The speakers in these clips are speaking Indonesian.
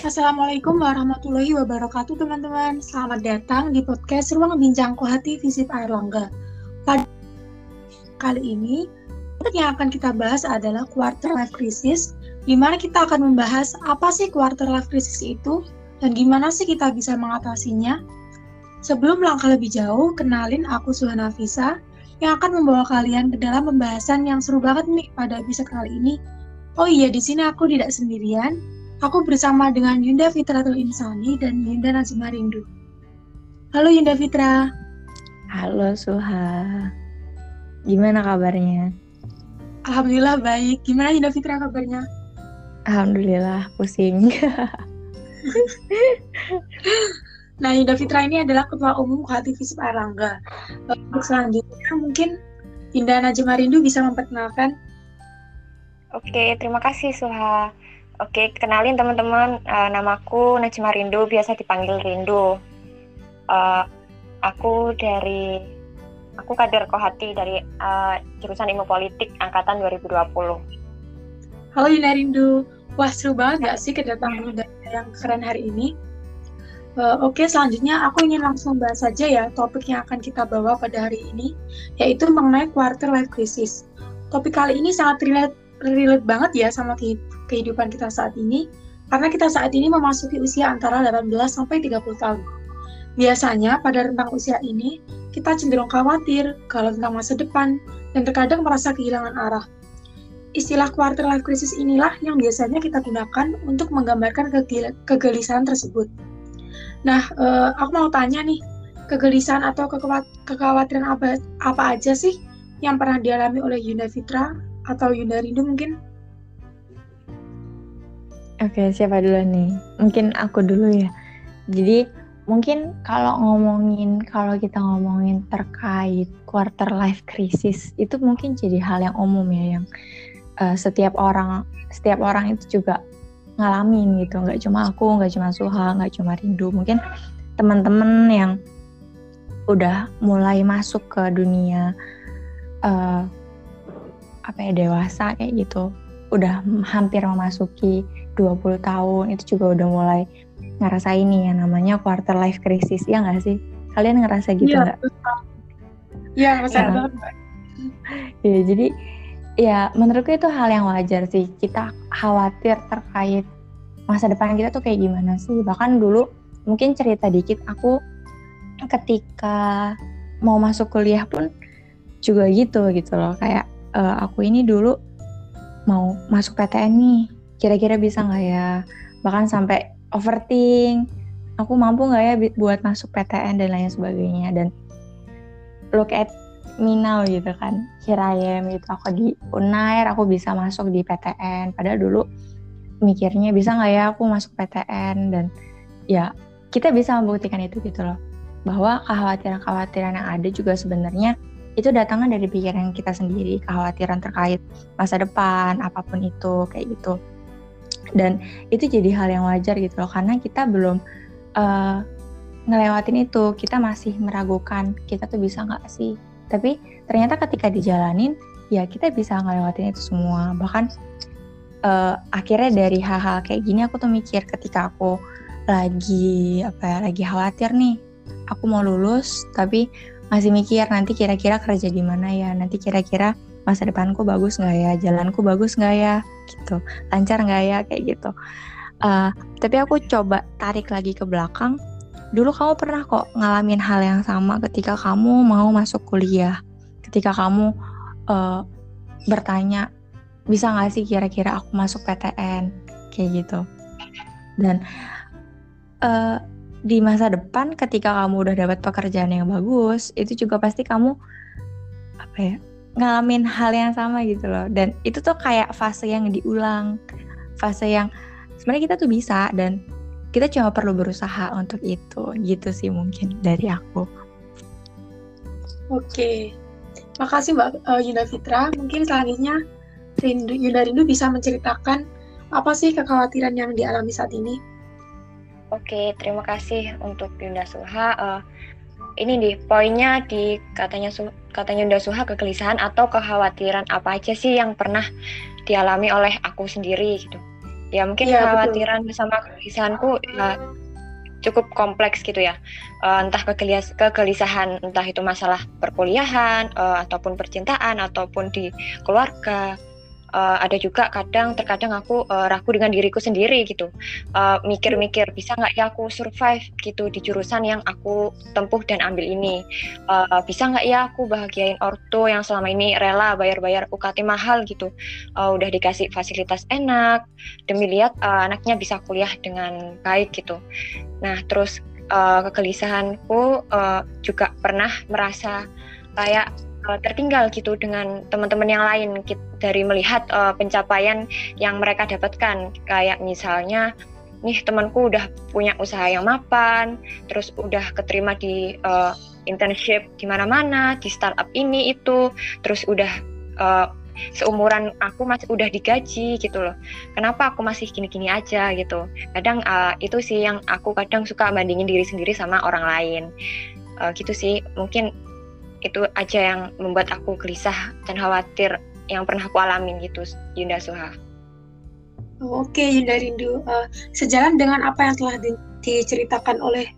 Assalamualaikum warahmatullahi wabarakatuh teman-teman. Selamat datang di podcast Ruang Bincangku Hati Visip Airlangga. Pada kali ini, yang akan kita bahas adalah quarter life crisis, di mana kita akan membahas apa sih quarter life crisis itu, dan gimana sih kita bisa mengatasinya. Sebelum langkah lebih jauh, kenalin aku Suhana Visa, yang akan membawa kalian ke dalam pembahasan yang seru banget nih pada episode kali ini. Oh iya, di sini aku tidak sendirian, Aku bersama dengan Yunda Fitratul Insani dan Yunda Nazima Rindu. Halo Yunda Fitra. Halo Suha. Gimana kabarnya? Alhamdulillah baik. Gimana Yunda Fitra kabarnya? Alhamdulillah pusing. nah Yunda Fitra ini adalah Ketua Umum Visip Erlangga. Untuk selanjutnya mungkin Yunda Najima Rindu bisa memperkenalkan. Oke, terima kasih Suha. Oke, kenalin teman-teman, uh, namaku Najma Rindu, biasa dipanggil Rindu. Uh, aku dari, aku kader Kohati dari uh, jurusan Ilmu Politik Angkatan 2020. Halo Yuna Rindu, wah seru banget gak sih kedatangan yang keren hari ini? Uh, Oke, okay, selanjutnya aku ingin langsung bahas saja ya topik yang akan kita bawa pada hari ini, yaitu mengenai quarter life crisis. Topik kali ini sangat relate, relate banget ya sama kehidupan kita saat ini karena kita saat ini memasuki usia antara 18 sampai 30 tahun. Biasanya pada rentang usia ini kita cenderung khawatir kalau tentang masa depan dan terkadang merasa kehilangan arah. Istilah quarter life crisis inilah yang biasanya kita gunakan untuk menggambarkan kegelisahan tersebut. Nah, eh, aku mau tanya nih, kegelisahan atau kekhawatiran apa, apa aja sih yang pernah dialami oleh Yunda Fitra atau Yunda Rindu mungkin? Oke, siapa dulu nih? Mungkin aku dulu ya. Jadi mungkin kalau ngomongin kalau kita ngomongin terkait quarter life crisis itu mungkin jadi hal yang umum ya yang uh, setiap orang setiap orang itu juga ngalamin gitu. Nggak cuma aku, nggak cuma Suha, nggak cuma Rindu. Mungkin teman-teman yang udah mulai masuk ke dunia uh, apa ya dewasa kayak gitu udah hampir memasuki 20 tahun itu juga udah mulai ngerasain nih yang namanya quarter life crisis ya nggak sih kalian ngerasa gitu iya, nggak? Iya ngerasa ya. banget. Ya jadi ya menurutku itu hal yang wajar sih kita khawatir terkait masa depan kita tuh kayak gimana sih bahkan dulu mungkin cerita dikit aku ketika mau masuk kuliah pun juga gitu gitu loh kayak uh, aku ini dulu mau masuk PTN nih kira-kira bisa nggak ya? Bahkan sampai overthink aku mampu nggak ya buat masuk PTN dan lain sebagainya? Dan look at me gitu kan kirain gitu. Aku di Unair aku bisa masuk di PTN padahal dulu mikirnya bisa nggak ya aku masuk PTN dan ya kita bisa membuktikan itu gitu loh. Bahwa kekhawatiran-kekhawatiran yang ada juga sebenarnya itu datangnya dari pikiran kita sendiri, kekhawatiran terkait masa depan, apa pun itu, kayak gitu. Dan itu jadi hal yang wajar gitu loh, karena kita belum uh, ngelewatin itu, kita masih meragukan kita tuh bisa nggak sih. Tapi ternyata ketika dijalanin, ya kita bisa ngelewatin itu semua. Bahkan uh, akhirnya dari hal-hal kayak gini aku tuh mikir ketika aku lagi apa ya, lagi khawatir nih, aku mau lulus tapi masih mikir nanti kira-kira kerja di mana ya nanti kira-kira masa depanku bagus nggak ya? Jalanku bagus nggak ya? Gitu. Lancar nggak ya? Kayak gitu. Uh, tapi aku coba tarik lagi ke belakang. Dulu kamu pernah kok ngalamin hal yang sama ketika kamu mau masuk kuliah. Ketika kamu uh, bertanya bisa nggak sih kira-kira aku masuk PTN kayak gitu. Dan uh, di masa depan ketika kamu udah dapat pekerjaan yang bagus itu juga pasti kamu apa ya ngalamin hal yang sama gitu loh. Dan itu tuh kayak fase yang diulang fase yang sebenarnya kita tuh bisa dan kita cuma perlu berusaha untuk itu gitu sih mungkin dari aku. Oke. Makasih mbak uh, Yunda Fitra. Mungkin selanjutnya Rindu Yunda Rindu bisa menceritakan apa sih kekhawatiran yang dialami saat ini? Oke, terima kasih untuk Yunda Suha. Uh, ini nih poinnya di katanya Su katanya Yunda Suha kegelisahan atau kekhawatiran apa aja sih yang pernah dialami oleh aku sendiri gitu. ya mungkin ya, kekhawatiran betul. sama kegelisahanku ya cukup kompleks gitu ya uh, entah kegelis kegelisahan entah itu masalah perkuliahan uh, ataupun percintaan ataupun di keluarga uh, ada juga kadang terkadang aku uh, ragu dengan diriku sendiri gitu. Mikir-mikir uh, bisa nggak ya aku survive? gitu di jurusan yang aku tempuh dan ambil ini. Uh, bisa nggak ya aku bahagiain orto yang selama ini rela bayar-bayar UKT mahal? gitu. Uh, udah dikasih fasilitas enak demi lihat uh, anaknya bisa kuliah dengan baik gitu. Nah terus uh, kegelisahanku uh, juga pernah merasa kayak uh, tertinggal gitu dengan teman-teman yang lain dari melihat uh, pencapaian yang mereka dapatkan. Kayak misalnya nih temanku udah punya usaha yang mapan terus udah keterima di uh, internship di mana-mana di startup ini itu terus udah uh, seumuran aku masih udah digaji gitu loh. Kenapa aku masih gini-gini aja? gitu. Kadang uh, itu sih yang aku kadang suka bandingin diri sendiri sama orang lain. Uh, gitu sih. Mungkin itu aja yang membuat aku gelisah dan khawatir yang pernah aku alamin gitu Yunda Suha. Oke Yunda Rindu, uh, sejalan dengan apa yang telah di diceritakan oleh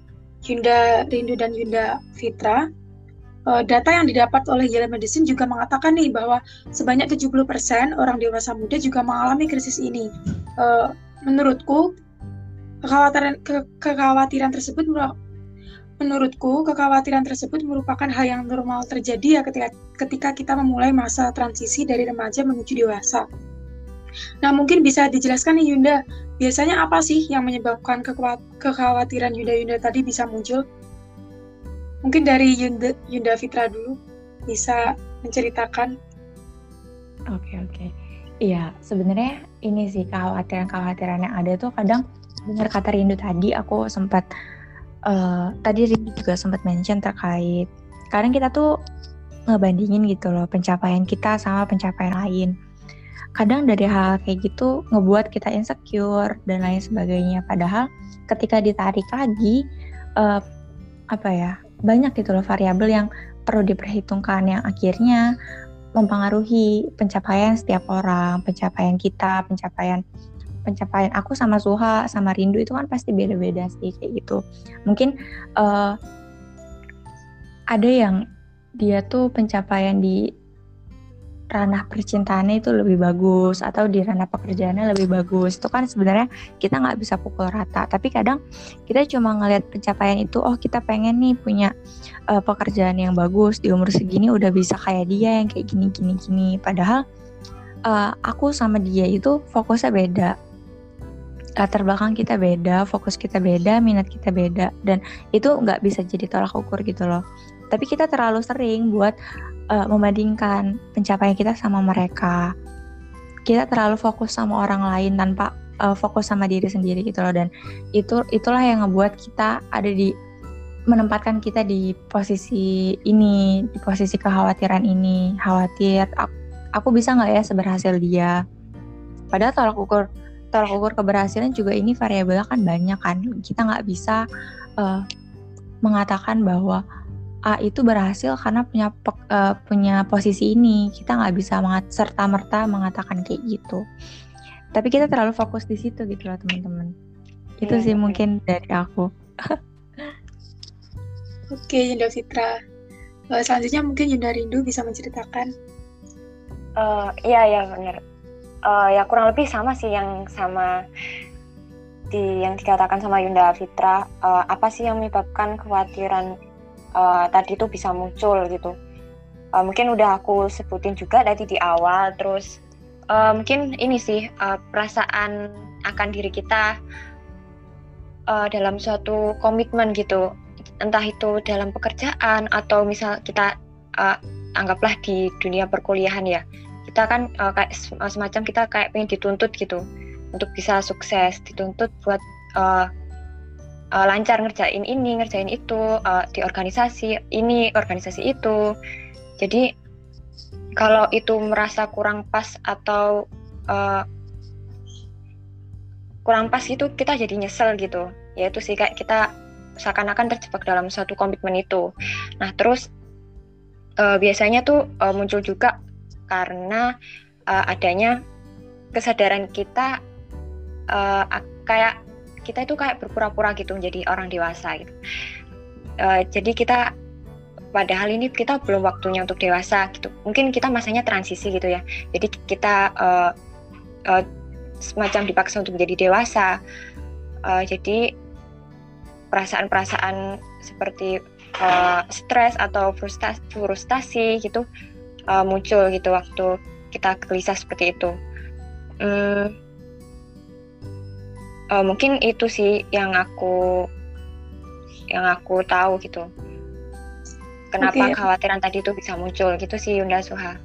Yunda Rindu dan Yunda Fitra, uh, data yang didapat oleh Yale Medicine juga mengatakan nih bahwa sebanyak 70% orang dewasa muda juga mengalami krisis ini. Uh, menurutku kekhawatiran ke kekhawatiran tersebut Menurutku, kekhawatiran tersebut merupakan hal yang normal terjadi ya ketika, ketika kita memulai masa transisi dari remaja menuju dewasa. Nah, mungkin bisa dijelaskan nih Yunda, biasanya apa sih yang menyebabkan kekhawatiran Yunda-Yunda tadi bisa muncul? Mungkin dari Yunda, Yunda Fitra dulu bisa menceritakan. Oke, oke. Iya, sebenarnya ini sih kekhawatiran-kekhawatiran yang ada tuh kadang benar kata Rindu tadi aku sempat uh, tadi Rindu juga sempat mention terkait kadang kita tuh ngebandingin gitu loh pencapaian kita sama pencapaian lain. Kadang dari hal kayak gitu ngebuat kita insecure dan lain sebagainya. Padahal ketika ditarik lagi uh, apa ya banyak gitu loh variabel yang perlu diperhitungkan yang akhirnya mempengaruhi pencapaian setiap orang, pencapaian kita, pencapaian pencapaian aku sama Suha sama Rindu itu kan pasti beda-beda sih kayak gitu. Mungkin uh, ada yang dia tuh pencapaian di ranah percintaannya itu lebih bagus atau di ranah pekerjaannya lebih bagus. Itu kan sebenarnya kita nggak bisa pukul rata tapi kadang kita cuma ngelihat pencapaian itu oh kita pengen nih punya uh, pekerjaan yang bagus di umur segini udah bisa kayak dia yang kayak gini gini gini. Padahal uh, aku sama dia itu fokusnya beda latar belakang kita beda, fokus kita beda, minat kita beda, dan itu nggak bisa jadi tolak ukur gitu loh. Tapi kita terlalu sering buat uh, membandingkan pencapaian kita sama mereka. Kita terlalu fokus sama orang lain tanpa uh, fokus sama diri sendiri gitu loh. Dan itu itulah yang ngebuat kita ada di menempatkan kita di posisi ini, di posisi kekhawatiran ini, khawatir aku, aku bisa nggak ya seberhasil dia. Padahal tolak ukur tolak ukur keberhasilan juga ini variabelnya kan banyak kan. Kita nggak bisa uh, mengatakan bahwa A itu berhasil karena punya uh, punya posisi ini. Kita nggak bisa serta merta mengatakan kayak gitu. Tapi kita terlalu fokus di situ gitu loh teman-teman. Itu yeah, sih yeah. mungkin dari aku. Oke Yunda Fitra. Uh, selanjutnya mungkin Yunda Rindu bisa menceritakan. Uh, iya iya benar uh, ya kurang lebih sama sih yang sama di yang dikatakan sama Yunda Fitra. Uh, apa sih yang menyebabkan kekhawatiran uh, tadi itu bisa muncul gitu? Uh, mungkin udah aku sebutin juga tadi di awal terus uh, mungkin ini sih uh, perasaan akan diri kita uh, dalam suatu komitmen gitu. Entah itu dalam pekerjaan atau misal kita uh, anggaplah di dunia perkuliahan ya kita kan uh, kayak eh, semacam kita kayak pengen dituntut gitu. Untuk bisa sukses dituntut buat uh, uh, lancar ngerjain ini ngerjain itu uh, di organisasi ini organisasi itu. Jadi kalau itu merasa kurang pas atau uh, kurang pas itu kita jadi nyesel gitu. Ya itu sih kayak kita seakan-akan terjebak dalam satu komitmen itu. Nah terus uh, biasanya tuh uh, muncul juga karena uh, adanya kesadaran kita uh, kayak kita itu kayak berpura-pura gitu menjadi orang dewasa gitu. Uh, jadi kita padahal ini kita belum waktunya untuk dewasa gitu. Mungkin kita masanya transisi gitu ya. Jadi kita uh, uh, semacam dipaksa untuk menjadi dewasa. Uh, jadi perasaan-perasaan seperti uh, stres atau frustasi, frustasi gitu uh, muncul gitu waktu kita gelisah seperti itu. Hmm, uh, mungkin itu sih yang aku yang aku tahu gitu kenapa okay. kekhawatiran tadi itu bisa muncul gitu sih Yunda Suha.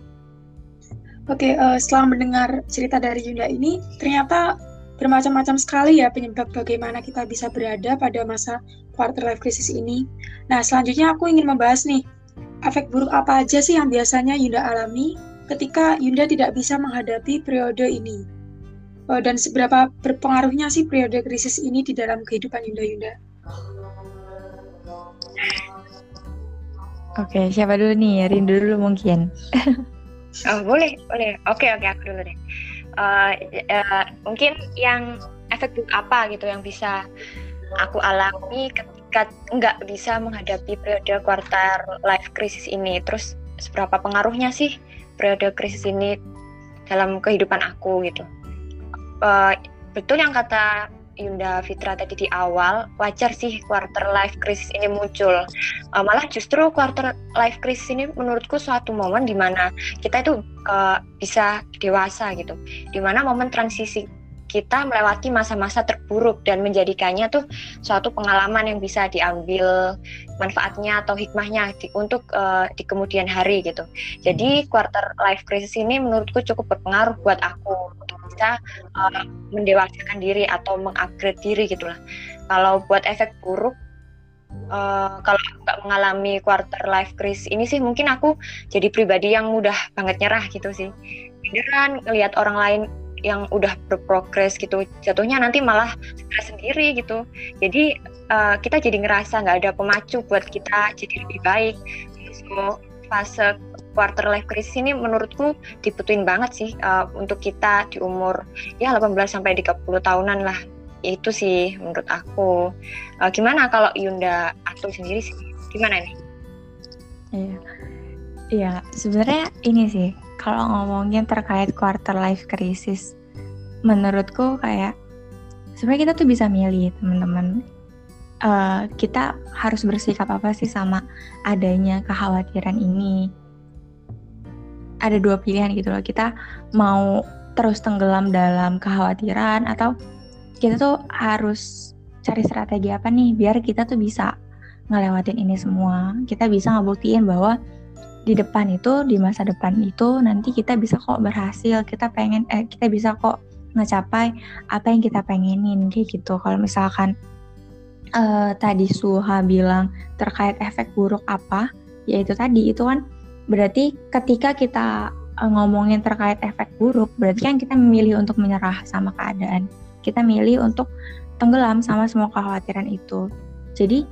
Oke, okay, uh, setelah mendengar cerita dari Yunda ini, ternyata bermacam-macam sekali ya penyebab bagaimana kita bisa berada pada masa quarter life crisis ini. Nah, selanjutnya aku ingin membahas nih, efek buruk apa aja sih yang biasanya Yunda alami ketika Yunda tidak bisa menghadapi periode ini? Uh, dan seberapa berpengaruhnya sih periode krisis ini di dalam kehidupan Yunda-Yunda? Oke, siapa dulu nih? Rindu dulu mungkin. oh, boleh, boleh. Oke, oke, aku dulu deh. Uh, uh, mungkin yang efek apa gitu yang bisa aku alami ketika nggak bisa menghadapi periode quarter life crisis ini. Terus seberapa pengaruhnya sih periode krisis ini dalam kehidupan aku gitu. Uh, betul yang kata Yunda Fitra tadi di awal, wajar sih quarter life crisis ini muncul. Uh, malah justru quarter life crisis ini menurutku suatu momen di mana kita itu uh, bisa dewasa gitu. Di mana momen transisi kita melewati masa-masa terburuk dan menjadikannya tuh suatu pengalaman yang bisa diambil manfaatnya atau hikmahnya di, untuk uh, di kemudian hari gitu. Jadi quarter life crisis ini menurutku cukup berpengaruh buat aku untuk bisa uh, mendewasakan diri atau mengupgrade diri gitulah. Kalau buat efek buruk Uh, kalau nggak mengalami quarter life crisis ini sih mungkin aku jadi pribadi yang mudah banget nyerah gitu sih beneran ngelihat orang lain yang udah berprogres gitu jatuhnya nanti malah stres sendiri gitu. Jadi uh, kita jadi ngerasa nggak ada pemacu buat kita jadi lebih baik. So fase quarter life crisis ini menurutku dibutuhin banget sih uh, untuk kita di umur ya 18 sampai 30 tahunan lah. Itu sih menurut aku. Uh, gimana kalau Yunda atau sendiri sih? Gimana nih iya. Iya sebenarnya ini sih kalau ngomongin terkait quarter life crisis, menurutku kayak sebenarnya kita tuh bisa milih teman-teman. Uh, kita harus bersikap apa sih sama adanya kekhawatiran ini? Ada dua pilihan gitu loh. Kita mau terus tenggelam dalam kekhawatiran atau kita tuh harus cari strategi apa nih biar kita tuh bisa ngelewatin ini semua. Kita bisa ngebuktiin bahwa di depan itu di masa depan itu nanti kita bisa kok berhasil kita pengen eh kita bisa kok ngecapai apa yang kita pengenin kayak gitu. Kalau misalkan uh, tadi Suha bilang terkait efek buruk apa yaitu tadi itu kan berarti ketika kita uh, ngomongin terkait efek buruk berarti kan kita memilih untuk menyerah sama keadaan. Kita milih untuk tenggelam sama semua kekhawatiran itu. Jadi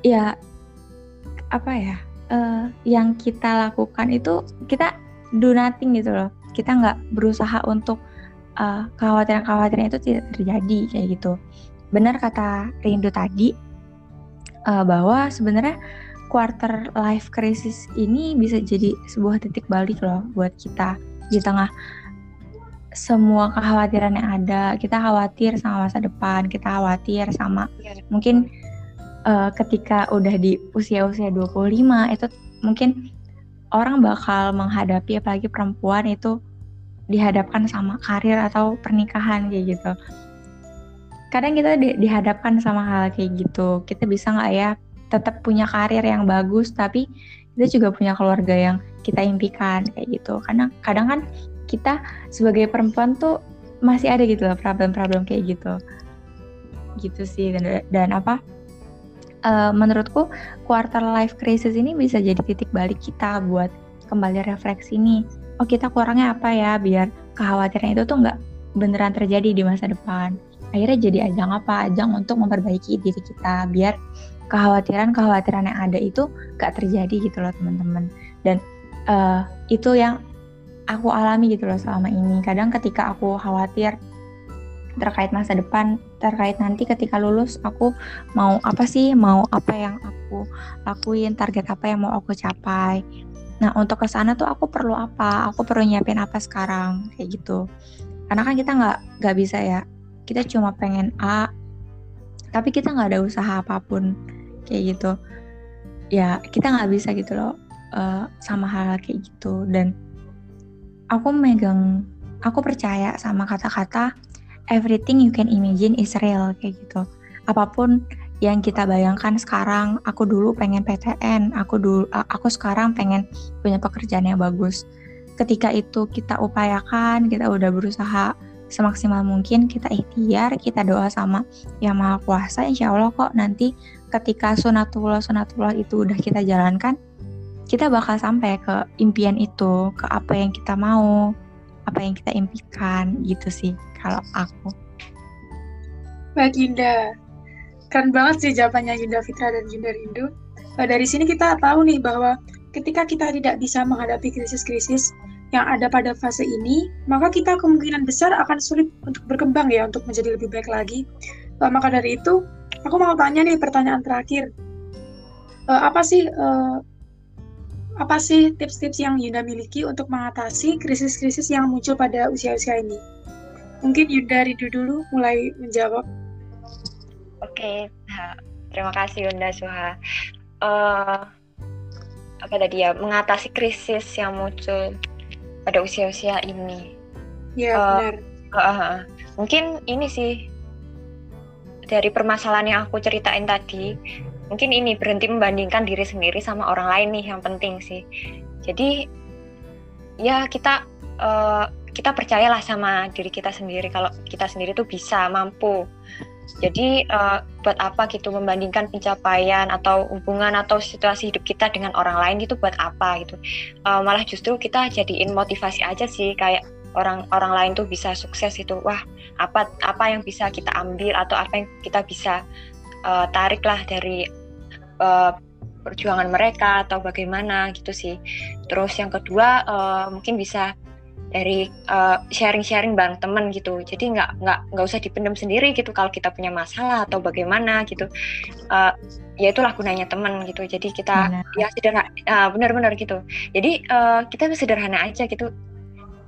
ya apa ya uh, yang kita lakukan itu kita do nothing gitu loh. Kita nggak berusaha untuk uh, kekhawatiran-kekhawatiran itu tidak terjadi kayak gitu. Benar kata Rindu tadi uh, bahwa sebenarnya quarter life crisis ini bisa jadi sebuah titik balik loh buat kita. Di tengah semua kekhawatiran yang ada kita khawatir sama masa depan kita khawatir sama ya. mungkin uh, ketika udah di usia-usia 25 itu mungkin orang bakal menghadapi apalagi perempuan itu dihadapkan sama karir atau pernikahan kayak gitu. Kadang kita di, dihadapkan sama hal kayak gitu. Kita bisa nggak ya tetap punya karir yang bagus tapi kita juga punya keluarga yang kita impikan kayak gitu. Karena kadang kan kita sebagai perempuan tuh masih ada gitu loh problem-problem kayak gitu. Gitu sih dan, dan apa? Uh, menurutku quarter life crisis ini bisa jadi titik balik kita buat kembali refleksi nih. Oh kita kurangnya apa ya biar kekhawatiran itu tuh nggak beneran terjadi di masa depan. Akhirnya jadi ajang apa? Ajang untuk memperbaiki diri kita biar kekhawatiran-kekhawatiran yang ada itu gak terjadi gitu loh teman-teman. Dan uh, itu yang aku alami gitu loh selama ini. Kadang ketika aku khawatir terkait masa depan, terkait nanti ketika lulus aku mau apa sih, mau apa yang aku lakuin, target apa yang mau aku capai. Nah untuk ke sana tuh aku perlu apa, aku perlu nyiapin apa sekarang kayak gitu. Karena kan kita nggak nggak bisa ya, kita cuma pengen A, tapi kita nggak ada usaha apa pun kayak gitu. Ya kita nggak bisa gitu loh uh, sama hal, hal kayak gitu dan aku megang, aku percaya sama kata-kata everything you can imagine is real kayak gitu. Apa pun yang kita bayangkan sekarang, aku dulu pengen PTN, aku dulu aku sekarang pengen punya pekerjaan yang bagus. Ketika itu kita upayakan, kita udah berusaha semaksimal mungkin, kita ikhtiar, kita doa sama Yang Maha Kuasa, insya Allah kok nanti ketika sunatullah sunatullah itu udah kita jalankan, kita bakal sampai ke impian itu, ke apa yang kita mau, apa yang kita impikan gitu sih kalau aku. Mbak Yunda, keren banget sih jawabannya Yunda Fitra dan Yunda Rindu. Nah, dari sini kita tahu nih bahwa ketika kita tidak bisa menghadapi krisis-krisis yang ada pada fase ini, maka kita kemungkinan besar akan sulit untuk berkembang ya, untuk menjadi lebih baik lagi. Uh, maka dari itu, aku mau tanya nih pertanyaan terakhir. Uh, apa sih uh, apa sih tips-tips yang Yunda miliki untuk mengatasi krisis-krisis yang muncul pada usia-usia ini? Mungkin Yunda Ridu dulu mulai menjawab. Oke, nah, terima kasih Yunda Suha. Uh, apa tadi ya, mengatasi krisis yang muncul pada usia-usia ini. Ya, uh, benar. Uh, uh, mungkin ini sih, dari permasalahan yang aku ceritain tadi, mungkin ini berhenti membandingkan diri sendiri sama orang lain nih yang penting sih jadi ya kita uh, kita percayalah sama diri kita sendiri kalau kita sendiri tuh bisa mampu. Jadi uh, buat apa gitu membandingkan pencapaian atau hubungan atau situasi hidup kita dengan orang lain gitu buat apa gitu? Uh, malah justru kita jadiin motivasi aja sih kayak orang orang lain tuh bisa sukses itu. Wah apa apa yang bisa kita ambil atau apa yang kita bisa uh, tariklah dari uh, perjuangan mereka atau bagaimana gitu sih. Terus yang kedua uh, mungkin bisa dari sharing-sharing uh, bareng temen gitu. Jadi nggak nggak nggak usah dipendam sendiri gitu kalau kita punya masalah atau bagaimana gitu. Uh, ya itulah gunanya teman gitu. Jadi kita benar. ya sederhana uh, benar-benar gitu. Jadi uh, kita sederhana aja gitu.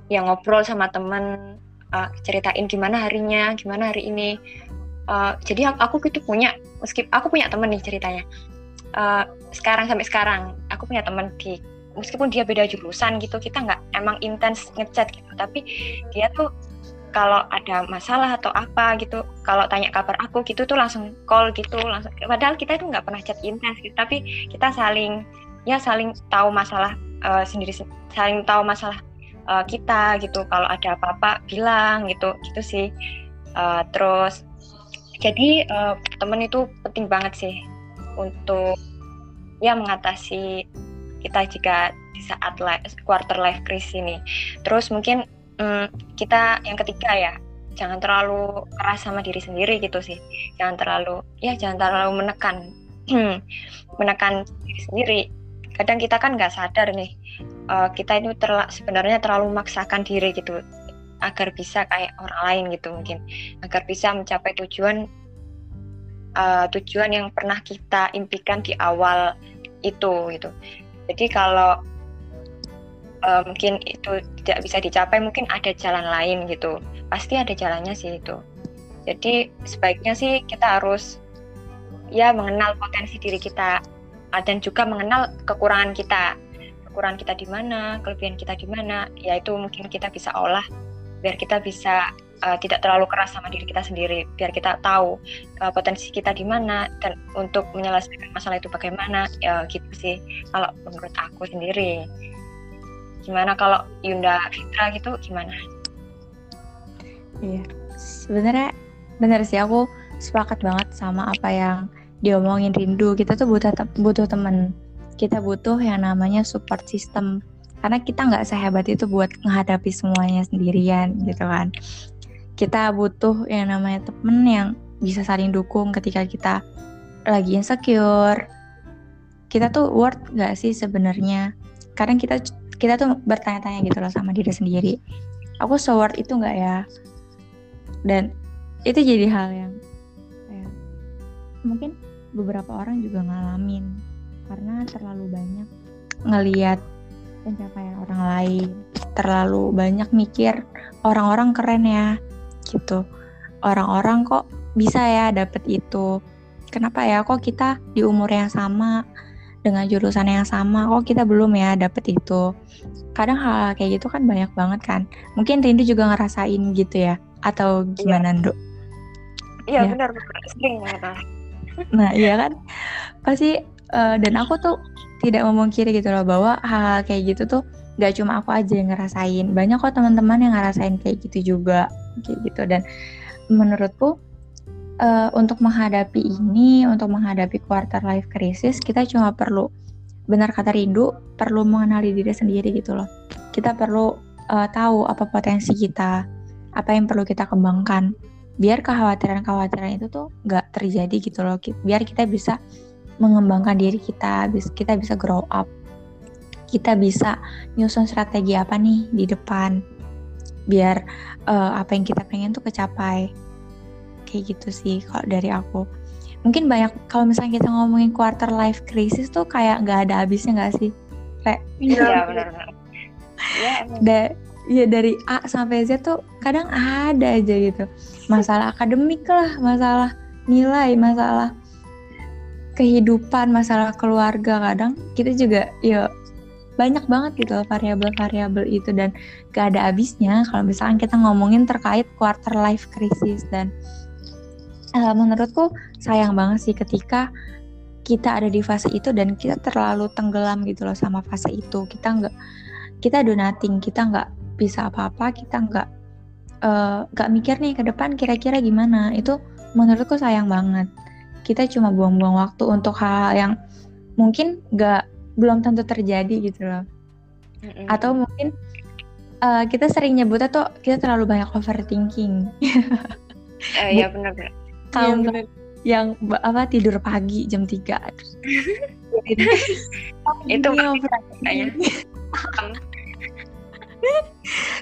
Yang ngobrol sama temen uh, ceritain gimana harinya, gimana hari ini uh, jadi aku gitu punya meski aku punya temen nih ceritanya uh, sekarang sampai sekarang aku punya temen di meskipun dia beda jurusan gitu kita nggak emang intens ngechat gitu. Tapi dia tuh kalau ada masalah atau apa gitu kalau tanya kabar aku gitu tuh langsung call gitu langsung padahal kita itu nggak pernah chat intens gitu. Tapi kita saling ya saling tahu masalah uh, sendiri saling tahu masalah uh, kita gitu. Kalau ada apa-apa bilang gitu gitu sih. Uh, terus jadi uh, temen itu penting banget sih untuk ya mengatasi kita jika di saat life, quarter life crisis ini. Terus mungkin um, kita yang ketiga ya jangan terlalu keras sama diri sendiri gitu sih. Jangan terlalu ya jangan terlalu menekan menekan diri sendiri. Kadang kita kan nggak sadar nih uh, kita itu terla sebenarnya terlalu memaksakan diri gitu agar bisa kayak orang lain gitu mungkin agar bisa mencapai tujuan uh, tujuan yang pernah kita impikan di awal itu gitu jadi kalau uh, mungkin itu tidak bisa dicapai mungkin ada jalan lain gitu. Pasti ada jalannya sih itu. Jadi sebaiknya sih kita harus ya mengenal potensi diri kita dan juga mengenal kekurangan kita. Kekurangan kita di mana kelebihan kita di mana ya itu mungkin kita bisa olah biar kita bisa uh, tidak terlalu keras sama diri kita sendiri biar kita tahu uh, potensi kita di mana dan untuk menyelesaikan masalah itu bagaimana ya gitu sih kalau menurut aku sendiri. Gimana kalau Yunda Fitra gitu gimana? Iya sebenarnya benar sih aku sepakat banget sama apa yang diomongin Rindu. Kita tuh butuh butuh teman kita butuh yang namanya support system. Karena kita nggak sehebat itu buat menghadapi semuanya sendirian gitu kan kita butuh yang namanya temen yang bisa saling dukung ketika kita lagi insecure. Kita tuh worth gak sih sebenarnya? Kadang kita kita tuh bertanya-tanya gitu loh sama diri sendiri. Aku so worth itu gak ya? Dan itu jadi hal yang ya, mungkin beberapa orang juga ngalamin karena terlalu banyak ngeliat pencapaian orang lain. Terlalu banyak mikir orang-orang keren ya gitu. Orang-orang kok bisa ya dapet itu. Kenapa ya? Kok kita di umur yang sama dengan jurusan yang sama kok kita belum ya dapet itu? Kadang hal, -hal kayak gitu kan banyak banget kan. Mungkin Rindu juga ngerasain gitu ya? Atau gimana. Nduk? Iya ya. benar sering banget. Nah iya kan? Pasti uh, dan aku tuh tidak memungkiri gitu loh bahwa hal-hal kayak gitu tuh gak cuma aku aja yang ngerasain. Banyak kok teman-teman yang ngerasain kayak gitu juga. Kayak gitu. Dan menurutku uh, untuk menghadapi ini untuk menghadapi quarter life crisis kita cuma perlu benar kata Rindu perlu mengenali diri sendiri gitu loh. Kita perlu uh, tahu apa potensi kita apa yang perlu kita kembangkan. Biar kekhawatiran-kekhawatiran itu tuh nggak terjadi gitu loh. Biar kita bisa mengembangkan diri kita, kita bisa grow up, kita bisa nyusun strategi apa nih di depan, biar uh, apa yang kita pengen tuh kecapai. Kayak gitu sih kalau dari aku. Mungkin banyak kalau misalnya kita ngomongin quarter life crisis tuh kayak nggak ada habisnya nggak sih? Kayak iya benar-benar. Ya, da ya dari A sampai Z tuh kadang ada aja gitu. Masalah akademik lah, masalah nilai, masalah kehidupan, masalah keluarga kadang kita juga ya banyak banget gitu variabel-variabel itu dan gak ada habisnya. Kalau misalnya kita ngomongin terkait quarter life crisis dan uh, menurutku sayang banget sih ketika kita ada di fase itu dan kita terlalu tenggelam gitu loh sama fase itu. Kita nggak kita do nothing kita nggak bisa apa-apa kita nggak uh, nggak mikir nih ke depan kira-kira gimana. Itu menurutku sayang banget. Kita cuma buang-buang waktu untuk hal-hal yang mungkin gak belum tentu terjadi gitu loh. Mm-hmm. atau mungkin uh, kita sering nyebutnya tuh kita terlalu banyak overthinking. Uh, ya benar benar kalau ya, yang apa tidur pagi jam 3 itu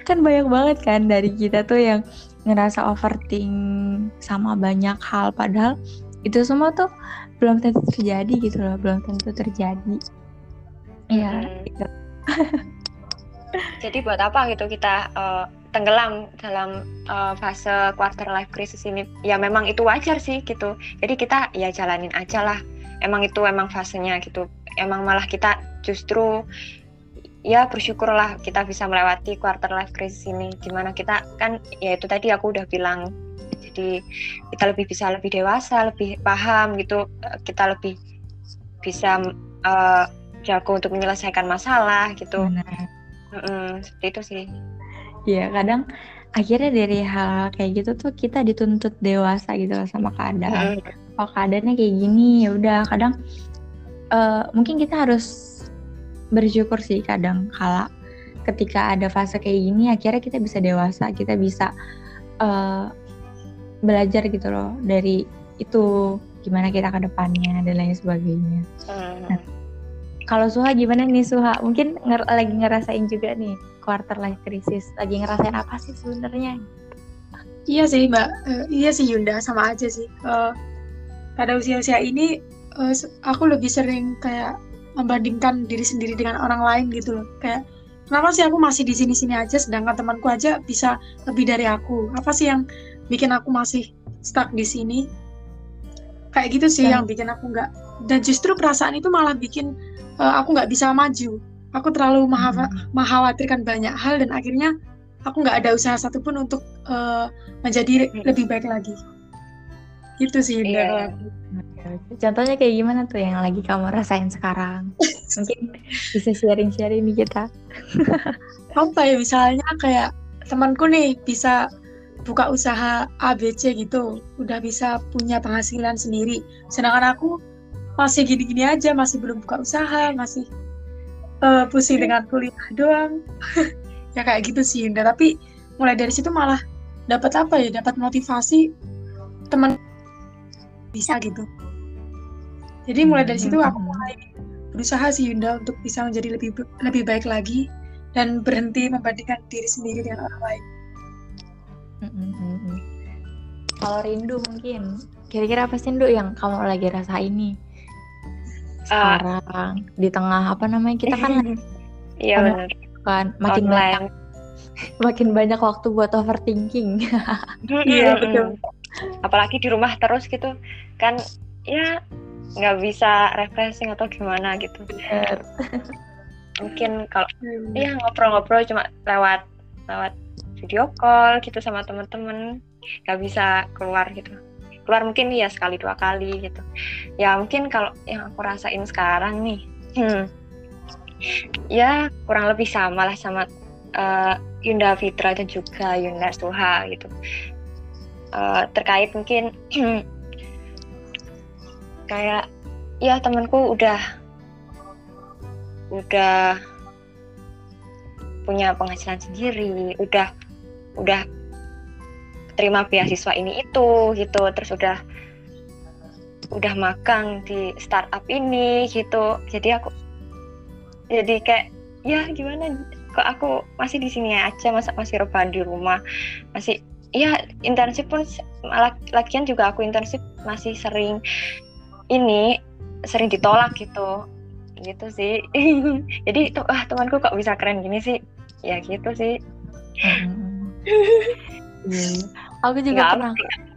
kan banyak banget kan dari kita tuh yang ngerasa overthink sama banyak hal padahal itu semua tuh belum tentu terjadi gitu loh belum tentu terjadi ya hmm. jadi buat apa gitu kita uh, tenggelam dalam uh, fase quarter life crisis ini? Ya memang itu wajar sih gitu. Jadi kita ya jalanin aja lah. Emang itu emang fasenya gitu. Emang malah kita justru ya bersyukurlah kita bisa melewati quarter life crisis ini. Di mana kita kan ya itu tadi aku udah bilang. Jadi kita lebih bisa lebih dewasa lebih paham gitu. Kita lebih bisa uh, jago untuk menyelesaikan masalah gitu mm seperti itu sih ya kadang akhirnya dari hal, hal kayak gitu tuh kita dituntut dewasa gitu loh sama keadaan mm. kalau keadaannya kayak gini ya udah kadang uh, mungkin kita harus bersyukur sih kadang kala ketika ada fase kayak gini akhirnya kita bisa dewasa kita bisa uh, belajar gitu loh dari itu gimana kita ke depannya dan lain sebagainya. Hmm. Nah, kalau Suha gimana nih Suha? Mungkin nger lagi ngerasain juga nih quarter life crisis. Lagi ngerasain apa sih sebenarnya? Iya sih Mbak, uh, iya sih Yunda sama aja sih. Uh, pada usia-usia ini uh, aku lebih sering kayak membandingkan diri sendiri dengan orang lain gitu loh. Kayak kenapa sih aku masih di sini-sini aja sedangkan temanku aja bisa lebih dari aku? Apa sih yang bikin aku masih stuck di sini kayak gitu sih yang bikin aku nggak dan justru perasaan itu malah bikin uh, aku nggak bisa maju. Aku terlalu hmm. mengkhawatirkan banyak hal dan akhirnya aku nggak ada usaha satupun untuk uh, menjadi hmm. lebih baik lagi. Gitu sih iya. contohnya kayak gimana tuh yang lagi kamu rasain sekarang? Mungkin bisa sharing-sharing nih kita. Apa ya misalnya kayak temanku nih bisa buka usaha ABC gitu. Udah bisa punya penghasilan sendiri. Sedangkan aku masih gini-gini aja masih belum buka usaha masih uh, pusing dengan kuliah doang. Ya kayak gitu sih Yunda tapi mulai dari situ malah dapat apa ya dapat motivasi teman bisa gitu. Jadi mulai dari situ aku mulai berusaha sih Yunda untuk bisa menjadi lebih lebih baik lagi dan berhenti membandingkan diri sendiri dengan orang lain. Kalau rindu mungkin kira-kira apa sih Ndu yang kamu lagi rasa ini sekarang uh, di tengah apa namanya kita kan iya benar. kan makin Online. banyak makin banyak waktu buat overthinking. Iya betul. apalagi di rumah terus gitu kan ya nggak bisa refreshing atau gimana gitu. Mungkin kalau hmm. ya ngobrol-ngobrol cuma lewat lewat video call gitu sama temen-temen nggak bisa keluar gitu keluar mungkin ya sekali dua kali gitu. Ya mungkin kalau yang aku rasain sekarang nih hmm, ya kurang lebih sama lah sama uh, Yunda Fitra dan juga Yunda Suha gitu. Uh, terkait mungkin kayak ya temanku udah udah punya penghasilan sendiri udah udah terima beasiswa ini itu gitu. Terus udah udah magang di startup ini gitu. Jadi aku jadi kayak ya gimana? Kok aku masih di sini aja masa masih rebahan di rumah? Masih ya internship pun malah lagian juga aku internship masih sering ini sering ditolak gitu. Gitu sih. Jadi tuh ah temanku kok bisa keren gini sih? Ya gitu sih. Hmm. aku juga Gak pernah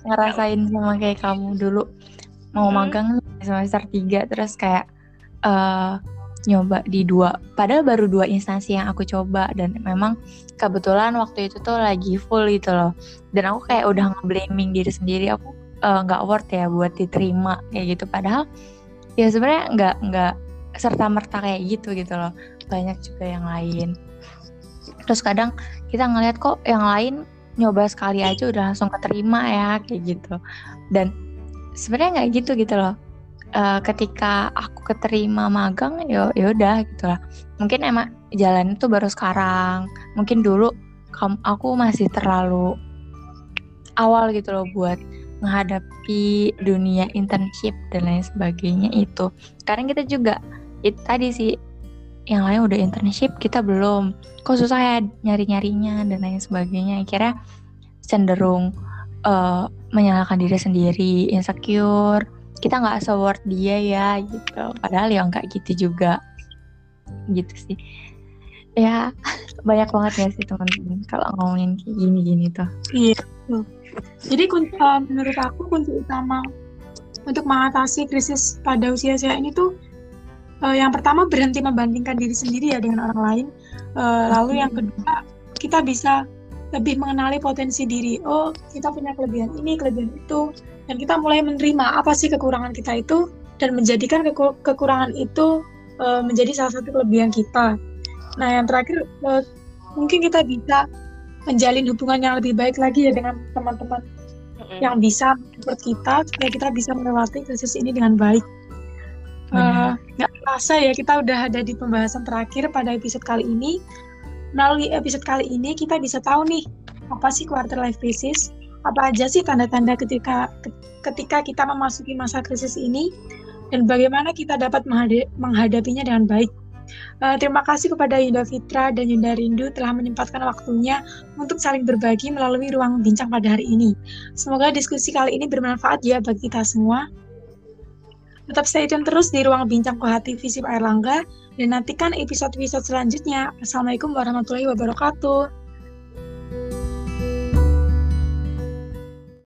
ngerasain sama kayak kamu dulu. Mau hmm. magang semester 3 terus kayak uh, nyoba di dua padahal baru dua instansi yang aku coba dan memang kebetulan waktu itu tuh lagi full gitu loh. Dan aku kayak udah ngeblaming diri sendiri aku eh, nggak uh, worth ya buat diterima kayak gitu. Padahal ya sebenarnya nggak nggak serta merta kayak gitu gitu loh. Banyak juga yang lain. Terus kadang kita ngeliat kok yang lain nyoba sekali aja udah langsung keterima ya kayak gitu. Dan sebenarnya nggak gitu gitu loh. Uh, ketika aku keterima magang ya udah gitu lah. Mungkin emang jalan itu baru sekarang. Mungkin dulu aku masih terlalu awal gitu loh buat menghadapi dunia internship dan lain sebagainya itu. Karena kita juga itu tadi sih yang lain udah internship kita belum. Kok susah ya nyari nyarinya dan lain sebagainya. Akhirnya cenderung uh, menyalahkan diri sendiri insecure. Kita nggak seword dia ya gitu. Padahal ya nggak gitu juga. Gitu sih. Ya banyak banget ya sih teman-teman kalau ngomongin kayak gini-gini tuh. Iya jadi kunci, uh, menurut aku kunci utama untuk mengatasi krisis pada usia-usia ini tuh uh, yang pertama berhenti membandingkan diri sendiri ya dengan orang lain. Uh, lalu yang kedua kita bisa lebih mengenali potensi diri. Oh, kita punya kelebihan ini, kelebihan itu, dan kita mulai menerima apa sih kekurangan kita itu dan menjadikan keku kekurangan itu uh, menjadi salah satu kelebihan kita. Nah, yang terakhir uh, mungkin kita bisa menjalin hubungan yang lebih baik lagi ya dengan teman-teman yang bisa mensupport kita supaya kita bisa melewati krisis ini dengan baik. Nggak uh, terasa ya kita udah ada di pembahasan terakhir pada episode kali ini. Melalui episode kali ini kita bisa tahu nih apa sih quarter life crisis, apa aja sih tanda-tanda ketika ketika kita memasuki masa krisis ini dan bagaimana kita dapat menghadapinya dengan baik. Uh, terima kasih kepada Yunda Fitra dan Yunda Rindu telah menyempatkan waktunya untuk saling berbagi melalui ruang bincang pada hari ini. Semoga diskusi kali ini bermanfaat ya bagi kita semua. Tetap stay tune terus di ruang bincang Kohati Visip Air Langga dan nantikan episode-episode selanjutnya. Assalamualaikum warahmatullahi wabarakatuh.